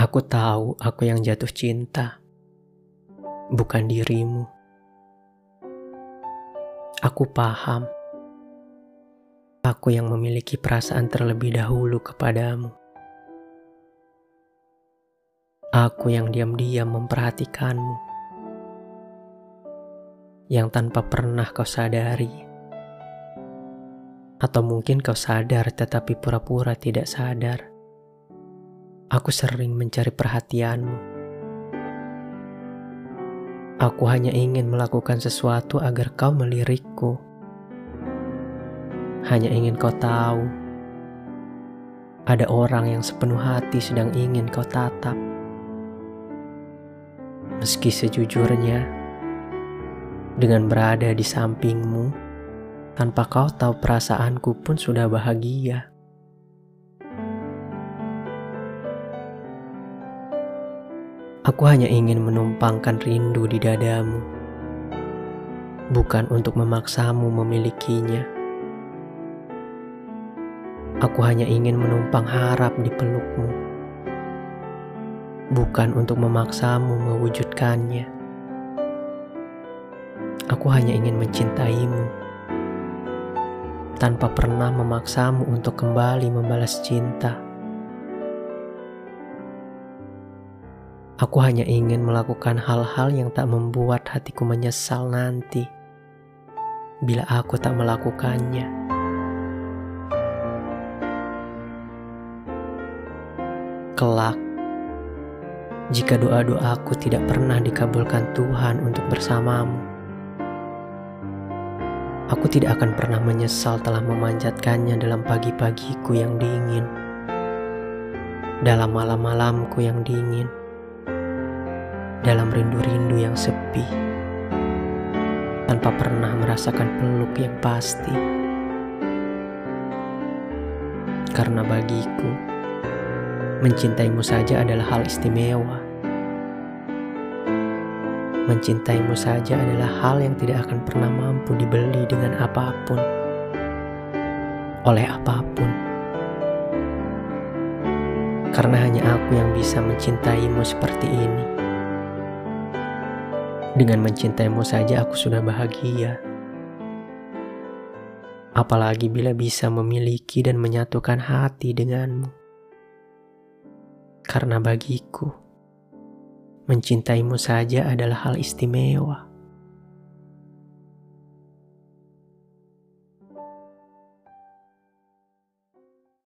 Aku tahu aku yang jatuh cinta, bukan dirimu. Aku paham, aku yang memiliki perasaan terlebih dahulu kepadamu. Aku yang diam-diam memperhatikanmu, yang tanpa pernah kau sadari, atau mungkin kau sadar tetapi pura-pura tidak sadar. Aku sering mencari perhatianmu. Aku hanya ingin melakukan sesuatu agar kau melirikku. Hanya ingin kau tahu, ada orang yang sepenuh hati sedang ingin kau tatap. Meski sejujurnya, dengan berada di sampingmu, tanpa kau tahu perasaanku pun sudah bahagia. Aku hanya ingin menumpangkan rindu di dadamu, bukan untuk memaksamu memilikinya. Aku hanya ingin menumpang harap di pelukmu, bukan untuk memaksamu mewujudkannya. Aku hanya ingin mencintaimu tanpa pernah memaksamu untuk kembali membalas cinta. Aku hanya ingin melakukan hal-hal yang tak membuat hatiku menyesal nanti bila aku tak melakukannya. Kelak, jika doa-doaku tidak pernah dikabulkan Tuhan untuk bersamamu, aku tidak akan pernah menyesal telah memanjatkannya dalam pagi-pagiku yang dingin, dalam malam-malamku yang dingin dalam rindu-rindu yang sepi, tanpa pernah merasakan peluk yang pasti. Karena bagiku, mencintaimu saja adalah hal istimewa. Mencintaimu saja adalah hal yang tidak akan pernah mampu dibeli dengan apa pun, oleh apa pun. Karena hanya aku yang bisa mencintaimu seperti ini. Dengan mencintaimu saja aku sudah bahagia. Apalagi bila bisa memiliki dan menyatukan hati denganmu. Karena bagiku, mencintaimu saja adalah hal istimewa.